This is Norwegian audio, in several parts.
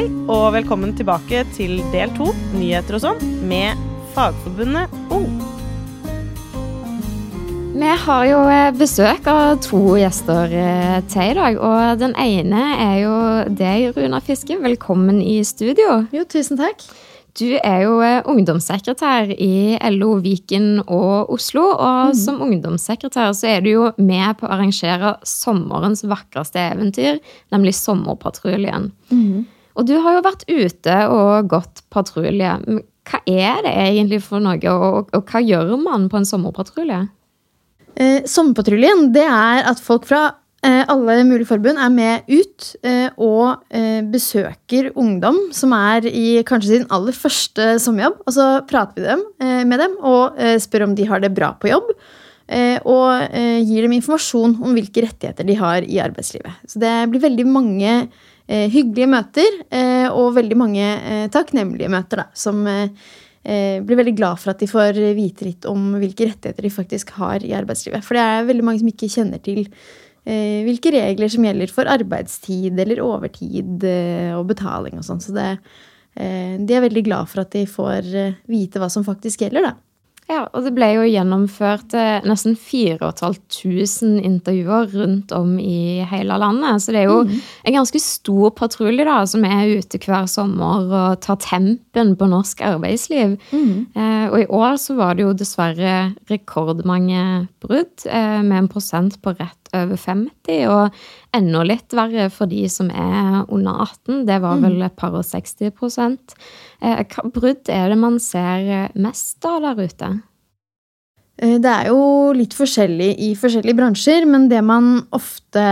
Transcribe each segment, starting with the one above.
Hei, og velkommen tilbake til del to, nyheter og sånn, med Fagforbundet Ung. Vi har jo eh, besøk av to gjester eh, til i dag. Og den ene er jo deg, Runa Fiske. Velkommen i studio. Jo, tusen takk. Du er jo eh, ungdomssekretær i LO Viken og Oslo. Og mm. som ungdomssekretær så er du jo med på å arrangere sommerens vakreste eventyr, nemlig Sommerpatruljen. Mm. Og du har jo vært ute og gått patrulje. Hva er det egentlig for noe, og, og hva gjør man på en sommerpatrulje? Eh, sommerpatruljen det er at folk fra eh, alle mulige forbund er med ut eh, og eh, besøker ungdom som er i kanskje sin aller første sommerjobb. Og så prater vi dem, eh, med dem og eh, spør om de har det bra på jobb. og gir dem informasjon om hvilke rettigheter de har i arbeidslivet. Så det blir veldig mange hyggelige møter og veldig mange takknemlige møter da, som eh, blir veldig glad for at de får vite litt om hvilke rettigheter de faktisk har i arbeidslivet. For det er veldig mange som ikke kjenner til eh, hvilke regler som gjelder for arbeidstid eller overtid eh, og betaling og sånn. Så det, eh, de er veldig glad for at de får eh, vite hva som faktisk gjelder, da. Ja, og det ble jo gjennomført eh, nesten 4500 intervjuer rundt om i hele landet. Så det er jo mm. en ganske stor patrulje da, som er ute hver sommer og tar tempen på norsk arbeidsliv. Mm. Eh, og i år så var det jo dessverre rekordmange brudd, eh, med en prosent på rett over 50. Og enda litt verre for de som er under 18. Det var vel et par og 60 Eh, hva brudd er det man ser mest av der ute? Eh, det er jo litt forskjellig i forskjellige bransjer, men det man ofte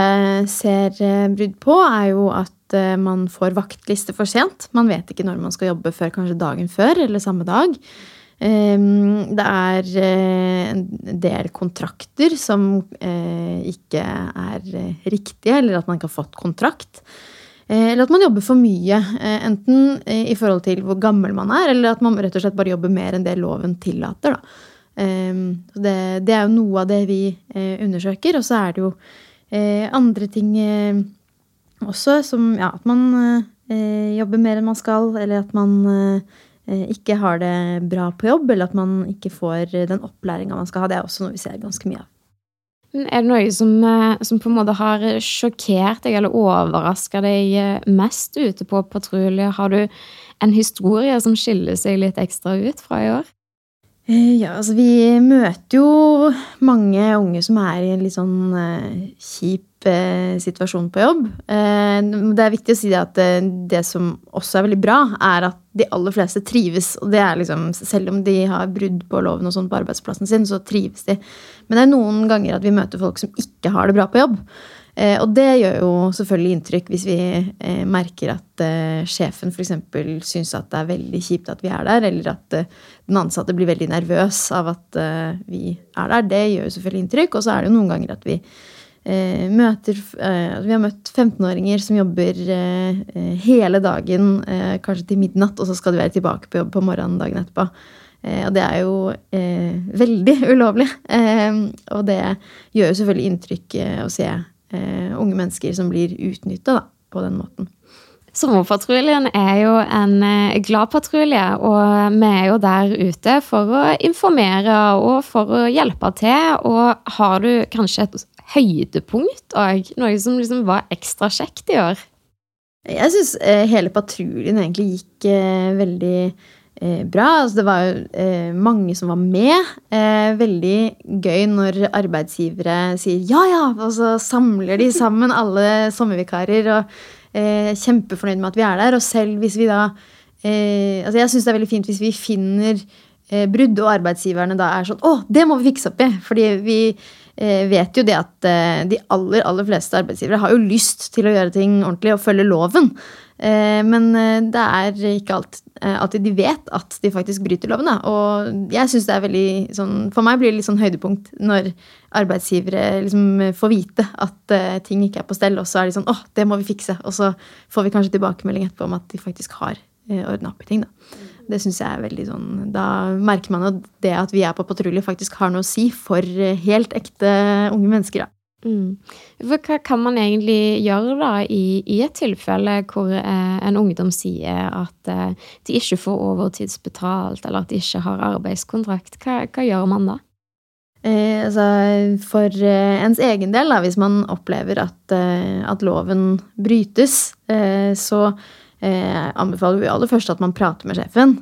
ser eh, brudd på, er jo at man får vaktliste for sent. Man vet ikke når man skal jobbe før kanskje dagen før eller samme dag. Ehm, det er en del kontrakter som ikke er riktige, eller at man ikke har fått kontrakt. Eh, eller at man jobber for mye. Eh, enten i forhold til hvor gammel man er, eller at man rett og slett bare jobber mer enn det loven tillater. Ehm, det, det, er jo noe av det vi eh, undersøker. Og så er det jo andre ting også, som ja, at man jobber mer enn man skal, eller at man ikke har det bra på jobb, eller at man ikke får den opplæringa man skal ha. Det er også noe vi ser ganske mye av. Er det noe som, eh, som, på en måte har sjokkert deg eller overraska deg eh, mest ute på patrulje? Har du en historie som skiller seg litt ekstra ut fra i år? Eh, ja, altså vi møter jo mange unge som er i en litt sånn kjip uh, situasjon på jobb. Uh, det er viktig å si at det som også er veldig bra, er at de aller fleste trives. Og det er liksom, selv om de har brudd på loven og sånn på arbeidsplassen sin, så trives de. Men det er noen ganger at vi møter folk som ikke har det bra på jobb. Eh, og det gjør jo selvfølgelig inntrykk hvis vi eh, merker at eh, sjefen f.eks. syns at det er veldig kjipt at vi er der, eller at den ansatte blir veldig nervøs av at vi er der. Det gjør jo selvfølgelig inntrykk. Og så er det jo noen ganger at vi møter Vi har møtt 15-åringer som jobber hele dagen, kanskje til midnatt, og så skal de være tilbake på jobb på morgenen dagen etterpå. og det er jo veldig ulovlig. og det gjør jo selvfølgelig inntrykk å se eh, unge mennesker som blir utnytta på den måten. Sommerpatruljen er jo en eh, glad patrulje, og vi er jo der ute for å informere og for å hjelpe til. Og har du kanskje et høydepunkt og noe som liksom var ekstra kjekt i år? Jeg syns eh, hele patruljen egentlig gikk eh, veldig eh, bra. Altså, det var jo mange som var med. Veldig gøy når arbeidsgivere sier ja, ja, og så samler de sammen alle sommervikarer. Og er kjempefornøyd med at vi er der. Og selv hvis vi da Altså, jeg syns det er veldig fint hvis vi finner brudd, og arbeidsgiverne da er sånn Å, det må vi fikse opp i! Fordi vi vet jo det at de aller, aller fleste arbeidsgivere har jo lyst til å gjøre ting ordentlig og følge loven. Eh, men eh, det er ikke eh, alltid de vet at de faktisk bryter loven. Og jeg synes det er veldig sånn, For meg blir det litt sånn høydepunkt når arbeidsgivere liksom får vite at ting ikke er på stell, og så er de sånn åh, det må vi fikse. Og så får vi kanskje tilbakemelding etterpå om at de faktisk har ordna opp i ting. da. Det synes jeg er veldig sånn Da merker man at det at vi er på patrulje, faktisk har noe å si for helt ekte unge mennesker. da. Mm. Hva kan man egentlig gjøre da i, i et tilfelle hvor eh, en ungdom sier at eh, de ikke får overtidsbetalt, eller at de ikke har arbeidskontrakt? Hva, hva gjør man da? Eh, altså, for eh, ens egen del, da, hvis man opplever at, eh, at loven brytes, eh, anbefaler vi aller først at man prater med sjefen.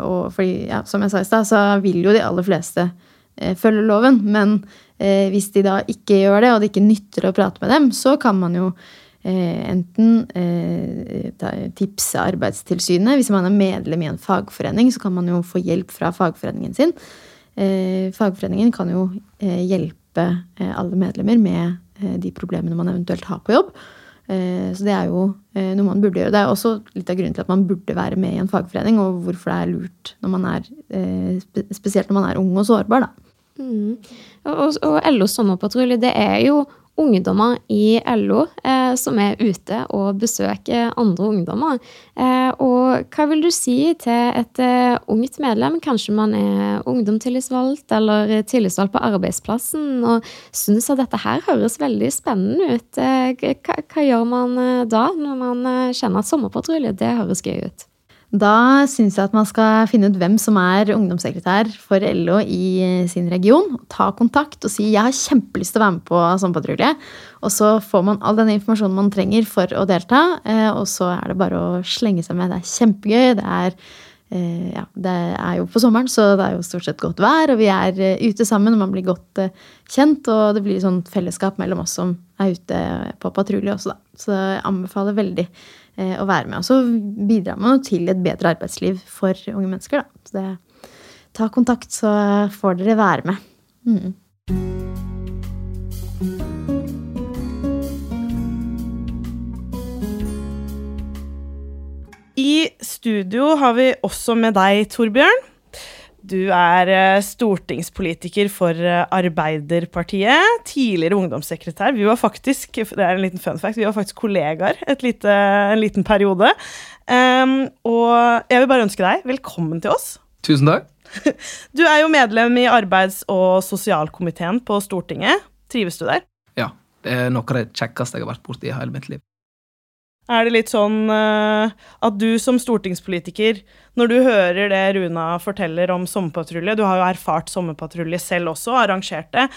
og fordi, ja, som jeg sa i stad, så vil jo de aller fleste følge loven. Men Eh, hvis de da ikke gjør det, og det ikke nytter å prate med dem, så kan man jo eh, enten eh, tipse Arbeidstilsynet. Hvis man er medlem i en fagforening, så kan man jo få hjelp fra fagforeningen sin. Fagforeningen kan jo hjelpe alle medlemmer med de problemene man eventuelt har på jobb. Så det er jo noe man burde gjøre. Det er også litt av grunnen til at man burde være med i en fagforening, og hvorfor det er lurt når man er, spesielt når man er ung og sårbar. da. Mm. Og, og LOs sommerpatrulje, det er jo ungdommer i LO eh, som er ute og besøker andre ungdommer. Eh, og hva vil du si til et eh, ungt medlem? Kanskje man er ungdomstillitsvalgt eller tillitsvalgt på arbeidsplassen og syns at dette her høres veldig spennende ut. Eh, hva, hva, gjør man eh, da, når man eh, kjenner at sommerpatrulje, det høres gøy ut? Da syns jeg at man skal finne ut hvem som er ungdomssekretær for LO i sin region. Ta kontakt og si 'jeg har kjempelyst til å være med på sommerpatrulje'. Og så får man all den informasjonen man trenger for å delta. Eh, og så er det bare å slenge seg med. Det er kjempegøy. Det er, eh, ja, det er jo på sommeren, så det er jo stort sett godt vær. Og vi er eh, ute sammen, og man blir godt kjent. Og det blir sånn fellesskap mellom oss som er ute på patrulje også, da. Så jeg anbefaler veldig å være med. Og så bidrar man jo til et bedre arbeidsliv for unge mennesker. Da. Så det, ta kontakt, så får dere være med. Mm. I studio har vi også med deg, Torbjørn. Du er eh, stortingspolitiker for eh, Arbeiderpartiet. Tidligere ungdomssekretær. Vi var faktisk det er en liten fun fact, vi var faktisk kollegaer lite, en liten periode. Um, og jeg vil bare ønske deg velkommen til oss. Tusen takk. Du er jo medlem i arbeids- og sosialkomiteen på Stortinget. Trives du der? Ja. Det er noe av det kjekkeste jeg har vært borti i hele mitt liv. Er det litt sånn uh, at du som stortingspolitiker, når du hører det Runa forteller om sommerpatrulje, du har jo erfart sommerpatrulje selv også, arrangert det,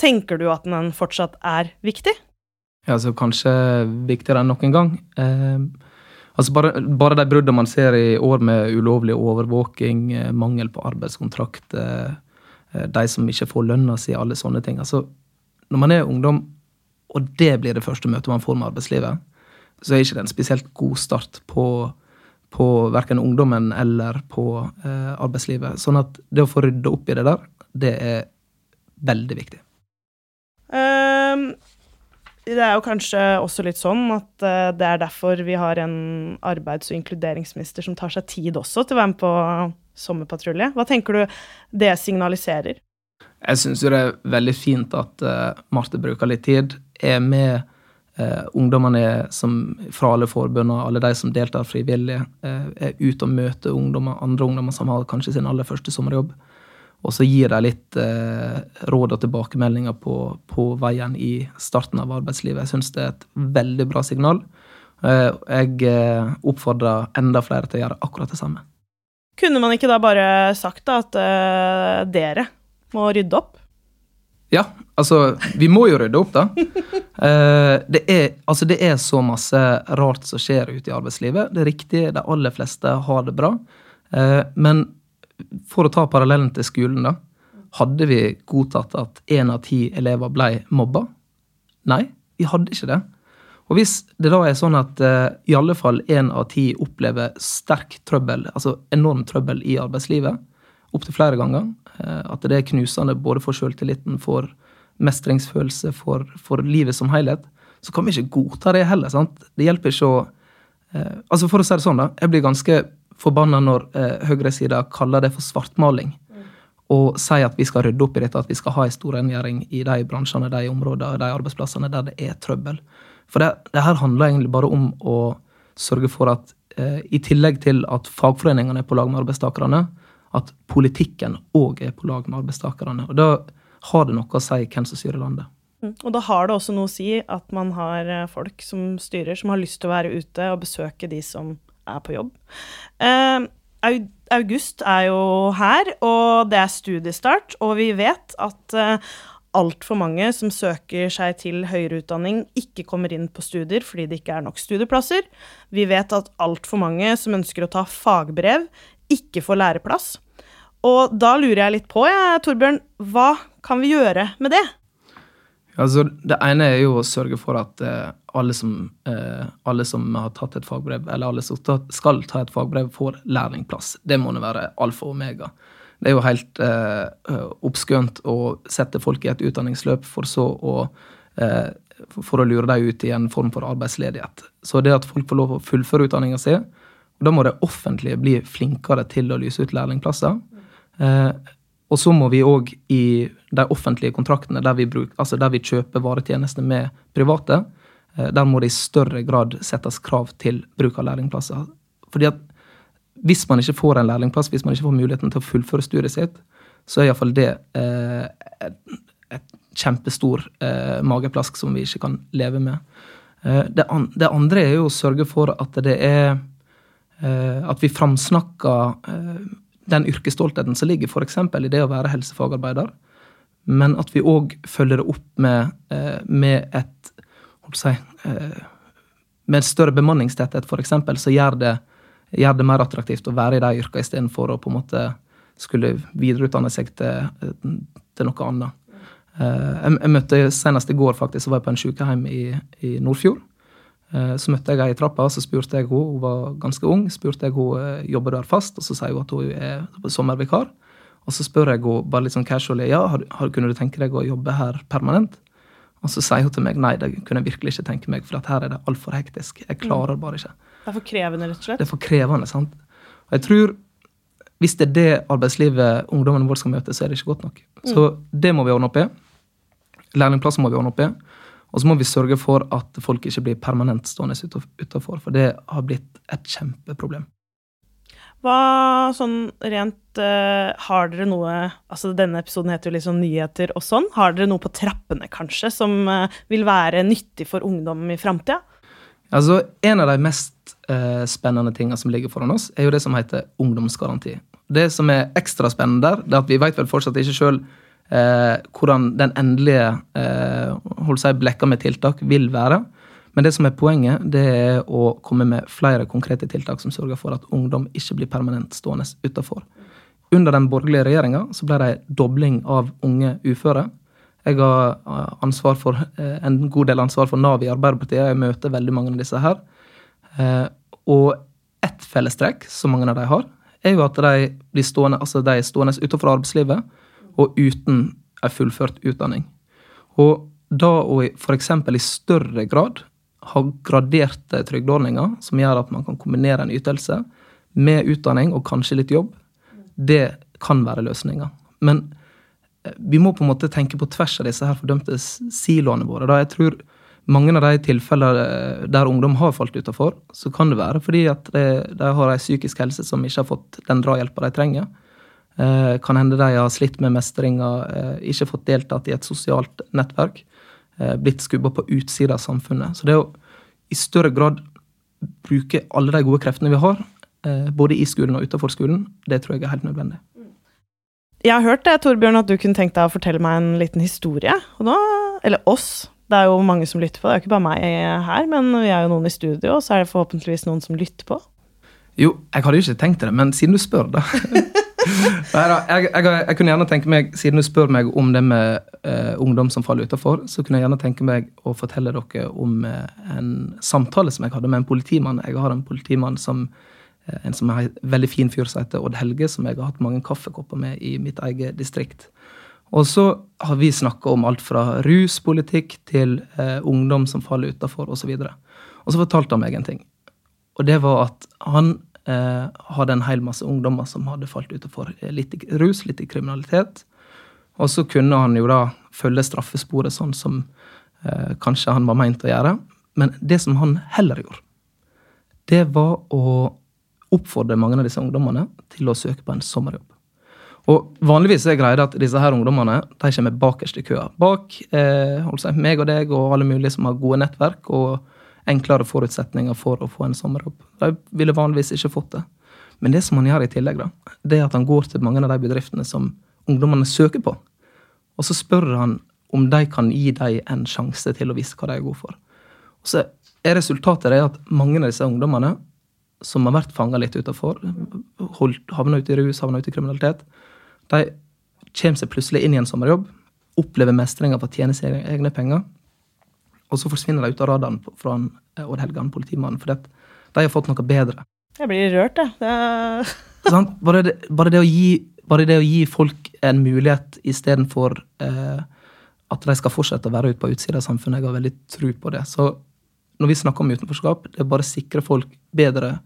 tenker du at den fortsatt er viktig? Ja, altså kanskje viktigere enn noen gang. Eh, altså bare, bare, de bruddene man ser i år med ulovlig overvåking, eh, mangel på arbeidskontrakt, eh, eh, de som ikke får lønna si, alle sånne ting. Altså, når man er ungdom, og det blir det første møtet man får med arbeidslivet, så er ikke det en spesielt god start på, på verken ungdommen eller på eh, arbeidslivet. Sånn at det å få rydda opp i det der, det er veldig viktig. Um, det er jo kanskje også litt sånn at uh, det er derfor vi har en arbeids- og inkluderingsminister som tar seg tid også til å være med på sommerpatrulje. Hva tenker du det signaliserer? Jeg syns det er veldig fint at uh, Marte bruker litt tid, er med eh, ungdommene som, fra alle forbundene, alle de som deltar frivillig, eh, er ute og møter ungdommer, andre ungdommer som har kanskje sin aller første sommerjobb. Og så gir de litt eh, råd og tilbakemeldinger på, på, veien i starten av arbeidslivet. Jeg syns det er et veldig bra signal. Eh, jeg eh, oppfordrer enda flere til å gjøre akkurat det samme. Kunne man ikke da bare sagt da, at uh, dere må rydde opp? Ja, altså Vi må jo rydde opp, da. Uh, det, er, altså, det er så masse rart som skjer ute i arbeidslivet. Det er riktig, de aller fleste har det bra. Uh, men for å ta parallellen til skolen, da. Hadde vi godtatt at én av ti elever ble mobba? Nei, vi hadde ikke det. Og hvis det da er sånn at uh, i alle fall én av ti opplever sterk trøbbel, altså enorm trøbbel i arbeidslivet, opptil flere ganger. Eh, at det er knusende både for selvtilliten, for mestringsfølelse, for, for, livet som helhet. Så kan vi ikke godta det heller. sant? Det hjelper ikke å eh, Altså For å si det sånn, da. Jeg blir ganske forbanna når eh, høyresida kaller det for svartmaling. Og sier at vi skal rydde opp i dette, at vi skal ha en stor rengjøring i de bransjene, de områdene, de arbeidsplassene der det er trøbbel. For det, det her handler egentlig bare om å sørge for at eh, i tillegg til at fagforeningene er på lag med arbeidstakerne, at politikken òg er på lag med arbeidstakerne. Og Da har det noe å si hvem som styrer landet. Mm. Og da har det også noe å si at man har eh, folk som styrer, som har lyst til å være ute og besøke de som er på jobb. Uh, august er jo her, og det er studiestart, og vi vet at uh, altfor mange som søker seg til høyere utdanning, ikke kommer inn på studier fordi det ikke er nok studieplasser. Vi vet at altfor mange som ønsker å ta fagbrev, ikke får læreplass. Og da lurer jeg litt på, ja, Torbjørn, hva kan vi gjøre med det? Altså, det ene er jo å sørge for at eh, alle, som, eh, alle, som, har tatt et fagbrev, eller alle som skal ta et fagbrev, får lærlingplass. Det må nå være alfa og omega. Det er jo helt eh, oppskønt å sette folk i et utdanningsløp for så å eh, for å lure dem ut i en form for arbeidsledighet. Så det at folk får lov å fullføre utdanninga si, da må det offentlige bli flinkere til å lyse ut lærlingplasser. Eh, og så må vi òg i de offentlige kontraktene der vi, bruk, altså der vi kjøper varetjenester med private, eh, der må det i større grad settes krav til bruk av lærlingplasser. Fordi at hvis man ikke får en lærlingplass, hvis man ikke får muligheten til å fullføre studiet sitt, så er iallfall det eh, et, et, kjempestor eh, mageplask som vi ikke kan leve med. Eh, det, an, det, andre er jo å sørge for at det er eh, At vi framsnakker eh, den yrkesstoltheten som ligger f.eks. i det å være helsefagarbeider, men at vi òg følger det opp med, eh, med et si, eh, med større bemanningstetthet, f.eks., som gjør det, gjør det mer attraktivt å være i de yrkene istedenfor å på en måte skulle videreutdanne seg til, til noe annet. Eh, jeg, jeg møtte Senest i går faktisk, så var jeg på en sykehjem i, i Nordfjord. Eh, så møtte jeg henne i trappa, så spurte jeg henne, hun var ganske ung, spurte jeg henne eh, jobber du her fast, og så sier hun at hun er sommervikar. Og så spør jeg henne bare litt sånn casually ja, har, har, kunne du tenke deg å jobbe her permanent. Og så sier hun til meg nei, det kunne jeg virkelig ikke tenke meg, for at her er det altfor hektisk. Jeg klarer mm. bare ikke. Det er for krevende, rett og slett? Det er for krevende, sant. Og jeg tror hvis det er det arbeidslivet ungdommen vår skal møte, så er det ikke godt nok. Så mm. det må vi ordne opp i. Lærlingplasser må vi ordne opp i. Og så må vi sørge for at folk ikke blir permanent stående utafor, for det har blitt et kjempeproblem. Hva sånn rent uh, Har dere noe Altså denne episoden heter jo sånn nyheter og sånn. Har dere noe på trappene, kanskje, som uh, vil være nyttig for ungdom i framtida? Altså, en av de mest uh, spennende tingene som ligger foran oss, er jo det som heter ungdomsgaranti. Det som er ekstra spennende der, det er at vi vet vel fortsatt ikke sjøl eh, hvordan den endelige eh, si, blekka med tiltak vil være. Men det som er poenget, det er å komme med flere konkrete tiltak som sørger for at ungdom ikke blir permanent stående utafor. Under den borgerlige regjeringa ble det en dobling av unge uføre. Jeg har eh, ansvar for, eh, en god del ansvar for Nav i Arbeiderpartiet. Jeg møter veldig mange av disse her. Eh, og ett fellestrekk som mange av de har, er jo at de blir stående, altså de er stående utenfor arbeidslivet og uten en fullført utdanning. Og da å f.eks. i større grad ha graderte trygdeordninger som gjør at man kan kombinere en ytelse med utdanning og kanskje litt jobb, det kan være løsninga. Men eh, vi må på en måte tenke på tvers av disse her fordømte siloene våre. Da jeg tror mange av de tilfeller eh, der ungdom har falt utafor, så kan det være fordi at de, de har en psykisk helse som ikke har fått den drahjelpa de trenger. Eh, kan hende de har slitt med mestringa, eh, ikke fått deltatt i et sosialt nettverk. Eh, blitt skubba på utsida av samfunnet. Så det å i større grad bruke alle de gode kreftene vi har, både i skolen og utenfor skolen, det tror jeg er helt nødvendig. Jeg har hørt det, Torbjørn, at du kunne tenkt deg å fortelle meg en liten historie. Nå, eller oss. Det er jo mange som lytter på. Det er jo ikke bare meg her, men vi er jo noen i studio, og så er det forhåpentligvis noen som lytter på. Jo, jeg hadde jo ikke tenkt det, men siden du spør, da. Neida, jeg, jeg, jeg, kunne gjerne tenke meg, Siden du spør meg om det med uh, ungdom som faller utafor, så kunne jeg gjerne tenke meg å fortelle dere om uh, en samtale som jeg hadde med en politimann. Jeg har en politimann som uh, en som er en veldig fin fyr som heter Odd Helge, som jeg har hatt mange kaffekopper med i mitt eget distrikt. Og så har vi snakka om alt fra ruspolitikk til ungdom som faller utafor, osv. Og, så og så fortalte han meg en ting. Og det var at han eh, hadde en hel masse ungdommer som hadde falt utenfor litt i rus, litt i kriminalitet. Og så kunne han jo da følge straffesporet sånn som eh, kanskje han var meint å gjøre. Men det som han heller gjorde, det var å oppfordre mange av disse ungdommene til å søke på en sommerjobb. Og vanligvis er greia at disse her ungdommene de kommer bakerst i køa. Bak eh, meg og deg og alle mulige som har gode nettverk og enklere forutsetninger for å få en sommerjobb. De ville vanligvis ikke fått det. Men det som han gjør i tillegg, da, det er at han går til mange av de bedriftene som ungdommene søker på. Og så spør han om de kan gi dem en sjanse til å vise hva de er gode for. Og så er resultatet det at mange av disse ungdommene som har vært fanga litt utafor, havna ute i rus, havna ute i kriminalitet, de kommer seg plutselig inn i en sommerjobb, opplever mestring av å tjene sine egne penger, og så forsvinner de ut av radaren fra eh, Odd Helgan, politimannen, fordi de har fått noe bedre. Jeg blir rørt, jeg. Det... bare, det, bare, det gi, bare, det, å gi, folk en mulighet istedenfor eh, at de skal fortsette å være ute på utsida av samfunnet, jeg har veldig tro på det. Så når vi snakker om utenforskap, det er bare å sikre folk bedre,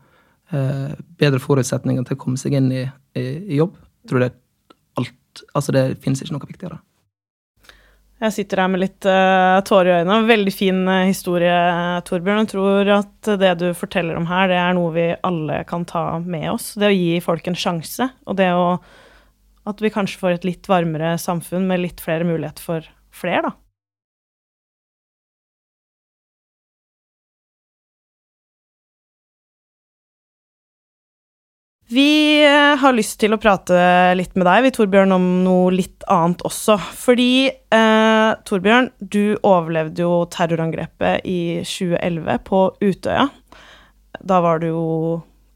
eh, bedre forutsetninger til å komme seg inn i, i, i jobb. Jeg tror det er Altså, det finnes ikke noe viktigere. Jeg sitter her med litt uh, tårer i øynene. Veldig fin uh, historie, Torbjørn. Jeg tror at det du forteller om her, det er noe vi alle kan ta med oss. Det å gi folk en sjanse, og det å At vi kanskje får et litt varmere samfunn med litt flere muligheter for flere, da. Vi eh, har lyst til å prate litt med deg, vi, Torbjørn, om noe litt annet også. Fordi eh, Torbjørn, du overlevde jo terrorangrepet i 2011 på Utøya. Da var du jo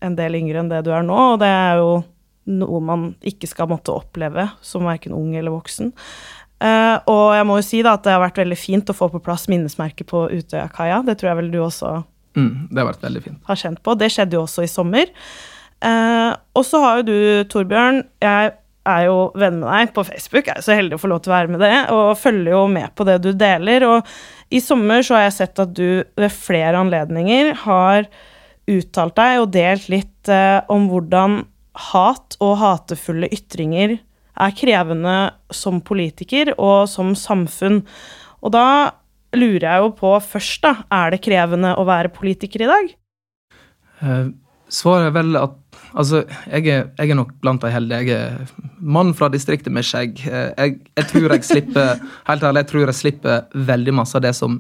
en del yngre enn det du er nå, og det er jo noe man ikke skal måtte oppleve som verken ung eller voksen. Eh, og jeg må jo si da at det har vært veldig fint å få på plass minnesmerket på Utøyakaia. Det tror jeg vel du også mm, det har vært veldig fint. har kjent på. Det skjedde jo også i sommer. Eh, og så har jo du, Torbjørn Jeg er jo venn med deg på Facebook, jeg er så heldig å få lov til å være med det, og følger jo med på det du deler. Og i sommer så har jeg sett at du ved flere anledninger har uttalt deg og delt litt eh, om hvordan hat og hatefulle ytringer er krevende som politiker og som samfunn. Og da lurer jeg jo på først, da, er det krevende å være politiker i dag? Uh, svaret er vel at Altså, jeg er, jeg er nok blant de heldige. Jeg er mann fra distriktet med skjegg. Eh, jeg, jeg, tror jeg slipper helt ærlig, jeg tror jeg slipper veldig masse av det som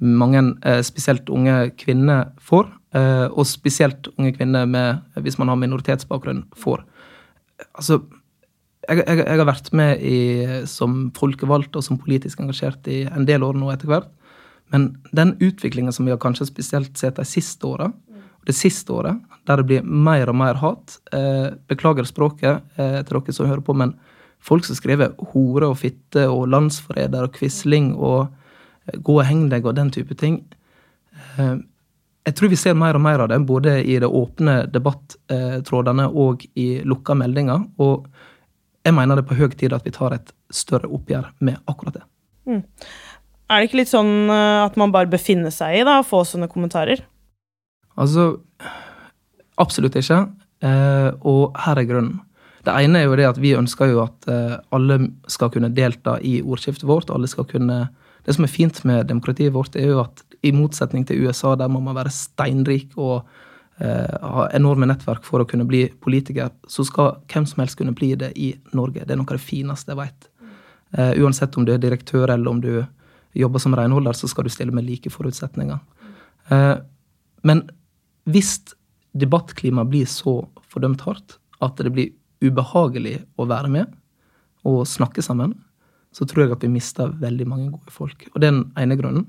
mange, eh, spesielt unge kvinner, får. Eh, og spesielt unge kvinner med, hvis man har minoritetsbakgrunn, får. Altså, jeg, jeg, jeg har vært med i, som folkevalgt og som politisk engasjert i en del år nå etter hvert. Men den utviklinga som vi har kanskje spesielt sett de siste åra, det siste året, der det blir mer og mer hat. Eh, beklager språket eh, til dere som hører på, men folk som skriver hore og fitte og landsforræder og quisling og eh, gå og heng deg og den type ting eh, Jeg tror vi ser mer og mer av det, både i det åpne debattrådene og i lukka meldinger. Og jeg mener det er på høy tid at vi tar et større oppgjør med akkurat det. Mm. Er det ikke litt sånn eh, at man bare befinner seg i da, å få sånne kommentarer? Altså Absolutt ikke. Eh, og her er grunnen. Det ene er jo det at vi ønsker jo at eh, alle skal kunne delta i ordskiftet vårt. alle skal kunne... Det som er fint med demokratiet vårt, er jo at i motsetning til USA, der må man være steinrik og eh, ha enorme nettverk for å kunne bli politiker, så skal hvem som helst kunne bli det i Norge. Det er noe av det fineste jeg vet. Eh, uansett om du er direktør eller om du jobber som renholder, så skal du stille med like forutsetninger. Eh, men hvis debattklimaet blir så fordømt hardt at det blir ubehagelig å være med og snakke sammen, så tror jeg at vi mister veldig mange gode folk. Og det er den ene grunnen.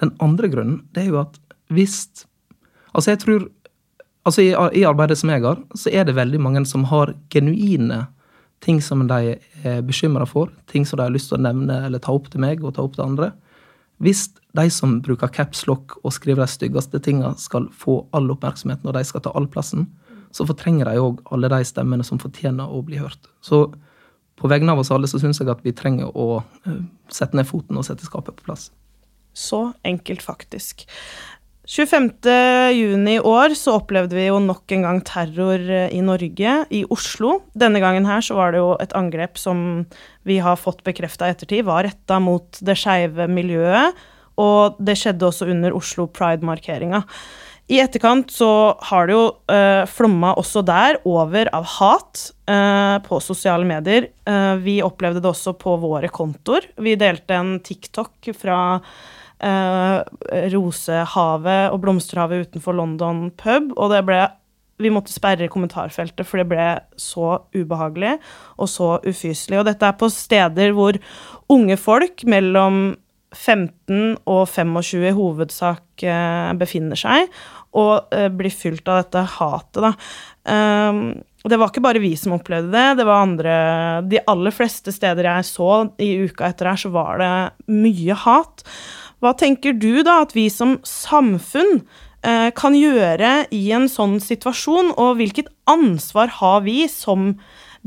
Den andre grunnen det er jo at hvis Altså, jeg tror altså i, I arbeidet som jeg har, så er det veldig mange som har genuine ting som de er bekymra for, ting som de har lyst til å nevne eller ta opp til meg og ta opp til andre. Hvis de som bruker capslock og skriver de styggeste tinga, skal få all oppmerksomheten og de skal ta all plassen, så fortrenger de òg alle de stemmene som fortjener å bli hørt. Så på vegne av oss alle så syns jeg at vi trenger å eh, sette ned foten og sette skapet på plass. Så enkelt, faktisk. 25.6 i år så opplevde vi jo nok en gang terror eh, i Norge, i Oslo. Denne gangen her så var det jo et angrep som vi har fått bekrefta i ettertid, var retta mot det skeive miljøet. Og det skjedde også under Oslo Pride-markeringa. I etterkant så har det jo eh, flomma også der over av hat eh, på sosiale medier. Eh, vi opplevde det også på våre kontoer. Vi delte en TikTok fra Rosehavet og Blomsterhavet utenfor London pub, og det ble vi måtte sperre kommentarfeltet, for det ble så ubehagelig og så ufyselig. Og dette er på steder hvor unge folk mellom 15 og 25 i hovedsak eh, befinner seg, og eh, blir fylt av dette hatet, da. Um, det var ikke bare vi som opplevde det, det var andre De aller fleste steder jeg så i uka etter her, så var det mye hat. Hva tenker du da at vi som samfunn eh, kan gjøre i en sånn situasjon, og hvilket ansvar har vi som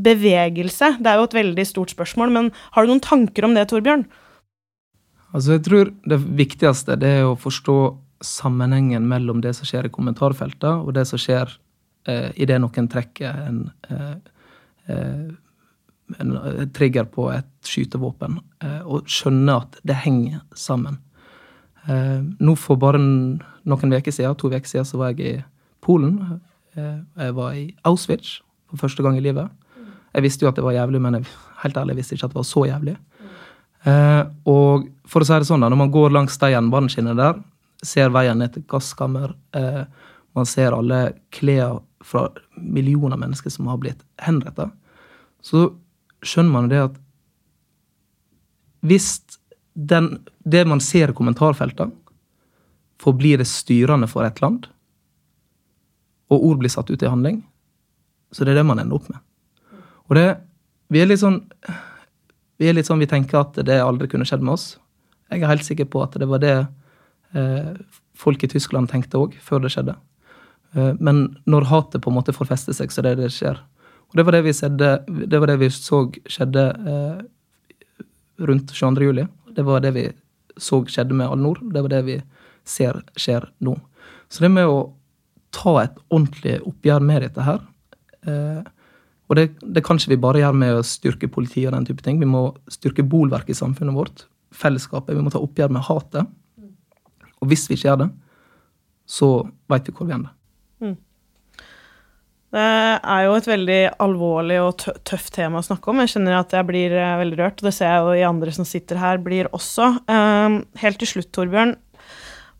bevegelse? Det er jo et veldig stort spørsmål, men har du noen tanker om det, Torbjørn? Altså, jeg tror det viktigste det er å forstå sammenhengen mellom det som skjer i kommentarfeltet, og det som skjer eh, idet noen trekker en, eh, eh en, trigger på et skytevåpen, eh, og skjønne at det henger sammen. Eh, nå for bare noen uker siden, to uker siden så var jeg i Polen. Eh, jeg var i Auschwitz for første gang i livet. Jeg visste jo at det var jævlig, men jeg helt ærlig jeg visste ikke at det var så jævlig. Eh, og for å si det sånn, da, når man går langs de jernbaneskinnene der, ser veien ned til gasskammer, eh, man ser alle klærne fra millioner mennesker som har blitt henrettet, så skjønner man det at hvis den, det man ser i kommentarfeltene, forblir det styrende for et land, og ord blir satt ut i handling, så det er det man ender opp med. Og det, vi er litt sånn vi er litt sånn, vi tenker at det aldri kunne skjedd med oss. Jeg er helt sikker på at det var det eh, folk i Tyskland tenkte òg, før det skjedde. Eh, men når hatet på en måte får feste seg, så er det det skjer. Og det var det vi, sedde, det var det vi så skjedde eh, rundt 22. juli. Det var det vi så skjedde med Al-Noor. Det var det vi ser skjer nå. Så det med å ta et ordentlig oppgjør med dette her eh, og det, det kan ikke vi bare gjøre med å styrke politiet og den type ting. Vi må styrke bolverket i samfunnet vårt. Fellesskapet. Vi må ta oppgjør med hatet. Og hvis vi ikke gjør det, så veit vi hvor vi ender. Det er jo et veldig alvorlig og tøft tema å snakke om. Jeg kjenner at jeg blir uh, veldig rørt, og det ser jeg jo i andre som sitter her, blir også. Uh, helt til slutt, Torbjørn.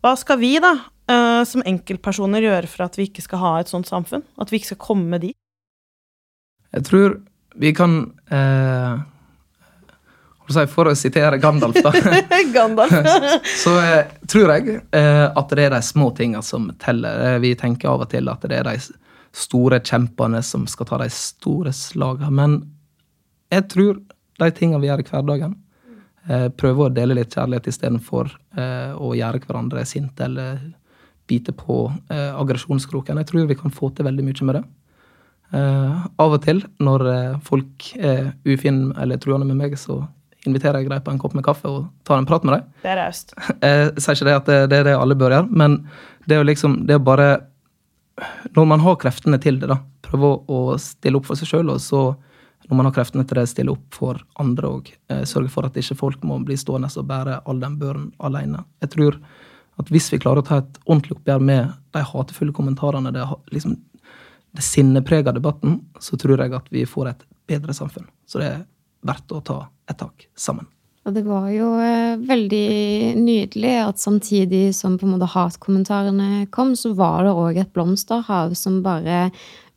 Hva skal vi, da, uh, som enkeltpersoner gjøre for at vi ikke skal ha et sånt samfunn? At vi ikke skal komme dit? Jeg tror vi kan eh, For å sitere Gandalf, da. Gandalf. så eh, tror jeg eh, at det er de små tinga som teller. Eh, vi tenker av og til at det er de store kjempene som skal ta de store slagene. Men jeg tror de tingene vi gjør i hverdagen, eh, prøver å dele litt kjærlighet istedenfor eh, å gjøre hverandre sinte eller bite på eh, aggresjonskroken. Jeg tror vi kan få til veldig mye med det. Uh, av og til, når uh, folk er ufine eller truende med meg, så inviterer jeg dem på en kopp med kaffe og tar en prat med dem. Det er raust. jeg sier ikke det at det, det, er det alle bør gjøre, men det jo liksom Det er bare Når man har kreftene til det, da, prøve å stille opp for seg sjøl, og så, når man har kreftene til det, stille opp for andre og Eh, sørge for at ikke folk må bli stående og bære all den børen alene. Jeg tror at hvis vi klarer å ta et ordentlig oppgjør med de hatefulle kommentarene, det liksom det sinneprega debatten, så tror jeg at vi får et bedre samfunn. Så det er verdt å ta et tak sammen. Og det var jo eh, veldig nydelig at samtidig som på en måte hatkommentarene kom, så var det òg et blomsterhav som bare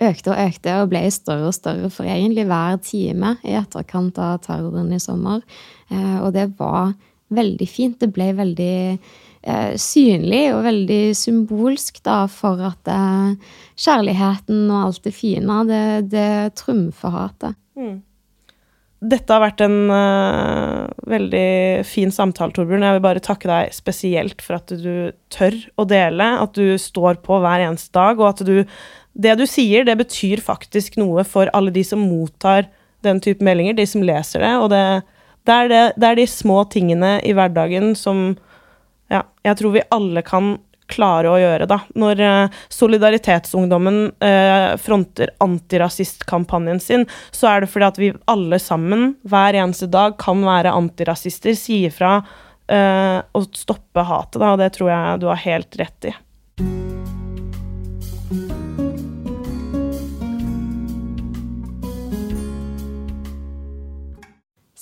økte og økte og ble større og større for egentlig hver time i etterkant av terroren i sommer. Eh, og det var veldig fint. Det ble veldig eh, synlig og veldig symbolsk da, for at kjærligheten og alt det fine, det, det trumfer hatet. Mm. Dette har vært en uh, veldig fin samtale, Torbjørn. Jeg vil bare takke deg spesielt for at du tør å dele, at du står på hver eneste dag, og at du Det du sier, det betyr faktisk noe for alle de som mottar den type meldinger, de som leser det, og det, det, er, det, det er de små tingene i hverdagen som ja, jeg tror vi alle kan klare å gjøre, da. Når uh, Solidaritetsungdommen uh, fronter antirasistkampanjen sin, så er det fordi at vi alle sammen hver eneste dag kan være antirasister, si ifra uh, og stoppe hatet, da, og det tror jeg du har helt rett i.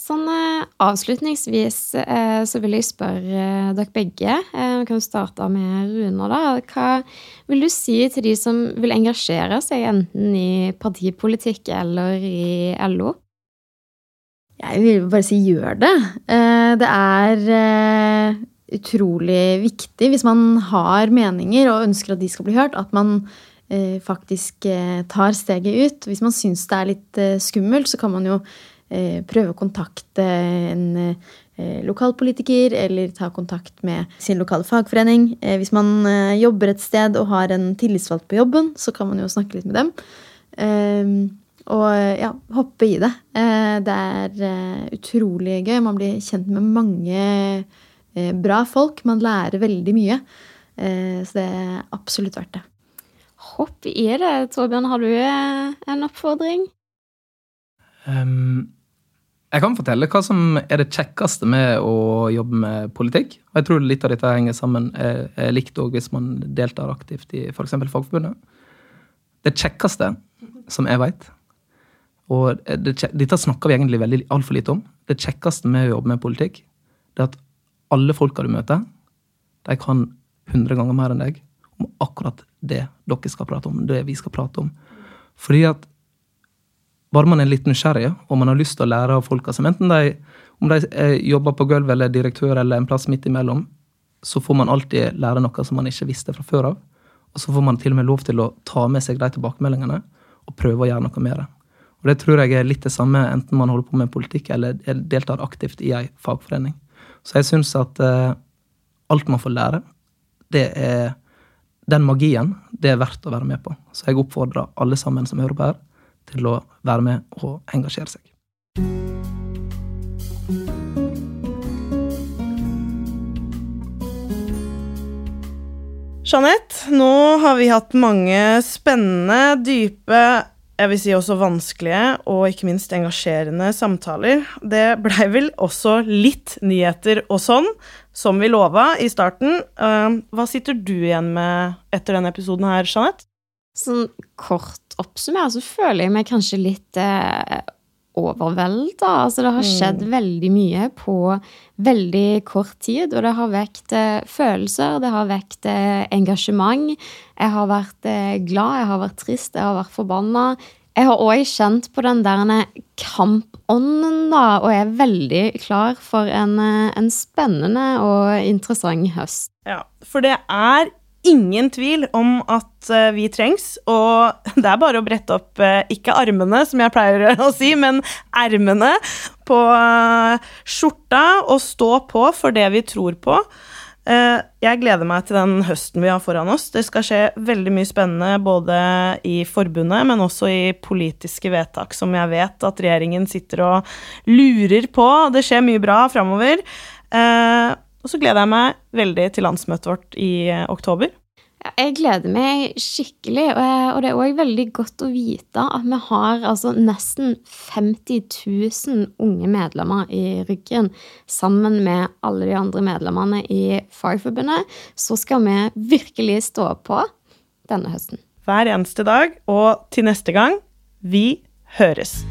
Sånn eh, Avslutningsvis eh, så vil jeg spørre eh, dere begge. Vi kan starte med Runa. da. Hva vil du si til de som vil engasjere seg enten i partipolitikk eller i LO? Jeg vil bare si gjør det. Det er utrolig viktig hvis man har meninger og ønsker at de skal bli hørt, at man faktisk tar steget ut. Hvis man syns det er litt skummelt, så kan man jo prøve å kontakte en eh, lokalpolitiker eller ta kontakt med sin lokale fagforening. Eh, hvis man jobber et sted og har en tillitsvalgt på jobben, så kan man jo snakke litt med dem. Og ja, hoppe i det. Det er utrolig gøy. Man blir kjent med mange bra folk. Man lærer veldig mye. Så det er absolutt verdt det. Hopp i det. Torbjørn, har du en oppfordring? Um, jeg kan fortelle hva som er det kjekkeste med å jobbe med politikk. Og jeg tror litt av dette henger sammen, er, likt òg hvis man deltar aktivt i f.eks. Fagforbundet. Det kjekkeste som jeg veit, og det, dette snakker vi egentlig veldig altfor lite om, det kjekkeste med å jobbe med politikk, det er at alle folka du møter, de kan hundre ganger mer enn deg om akkurat det dere skal prate om, det vi skal prate om. Fordi at bare man er litt nysgjerrig og man har lyst til å lære av folka som enten de, om de jobber på gulvet eller direktør eller en plass midt imellom, så får man alltid lære noe som man ikke visste fra før av. Og så får man til og med lov til å ta med seg de tilbakemeldingene og prøve å gjøre noe med det. Og det tror jeg er litt det samme enten man holder på med politikk eller deltar aktivt i ei fagforening. Så jeg syns at eh, alt man får lære, det er den magien, det er verdt å være med på. Så jeg oppfordrer alle sammen som hører på her, til å være med og engasjere seg. Jeanette, nå har vi hatt mange spennende, dype, jeg vil si også vanskelige og ikke minst engasjerende samtaler. Det blei vel også litt nyheter og sånn, som vi lova i starten. Eh, hva sitter du igjen med etter denne episoden her, Jeanette? Sånn kort oppsummert så føler jeg meg kanskje litt eh, overvelda. Altså, det har mm. skjedd mm. veldig mye på veldig kort tid, og det har vekt eh, følelser, det har vekt eh, engasjement. Jeg har vært eh, glad, jeg har vært trist, jeg har vært forbanna. Jeg har òg kjent på den der kampånden, da, og er veldig klar for en, eh, en spennende og interessant høst. Ja, for det er ingen tvil om at uh, vi trengs, og det er bare å brette opp uh, ikke armene, som jeg pleier å si, men ermene på uh, skjorta og stå på for det vi tror på. jeg gleder meg til den høsten vi har foran oss. Det skal skje veldig mye spennende både i forbundet, men også i politiske vedtak som jeg vet at regjeringen sitter og lurer på. Det skjer mye bra framover. Og så gleder jeg meg veldig til landsmøtet vårt i eh, oktober. Jeg gleder meg skikkelig, og det er òg veldig godt å vite at vi har altså nesten 50 000 unge medlemmer i ryggen. Sammen med alle de andre medlemmene i Fagforbundet. Så skal vi virkelig stå på denne høsten. Hver eneste dag, og til neste gang vi høres.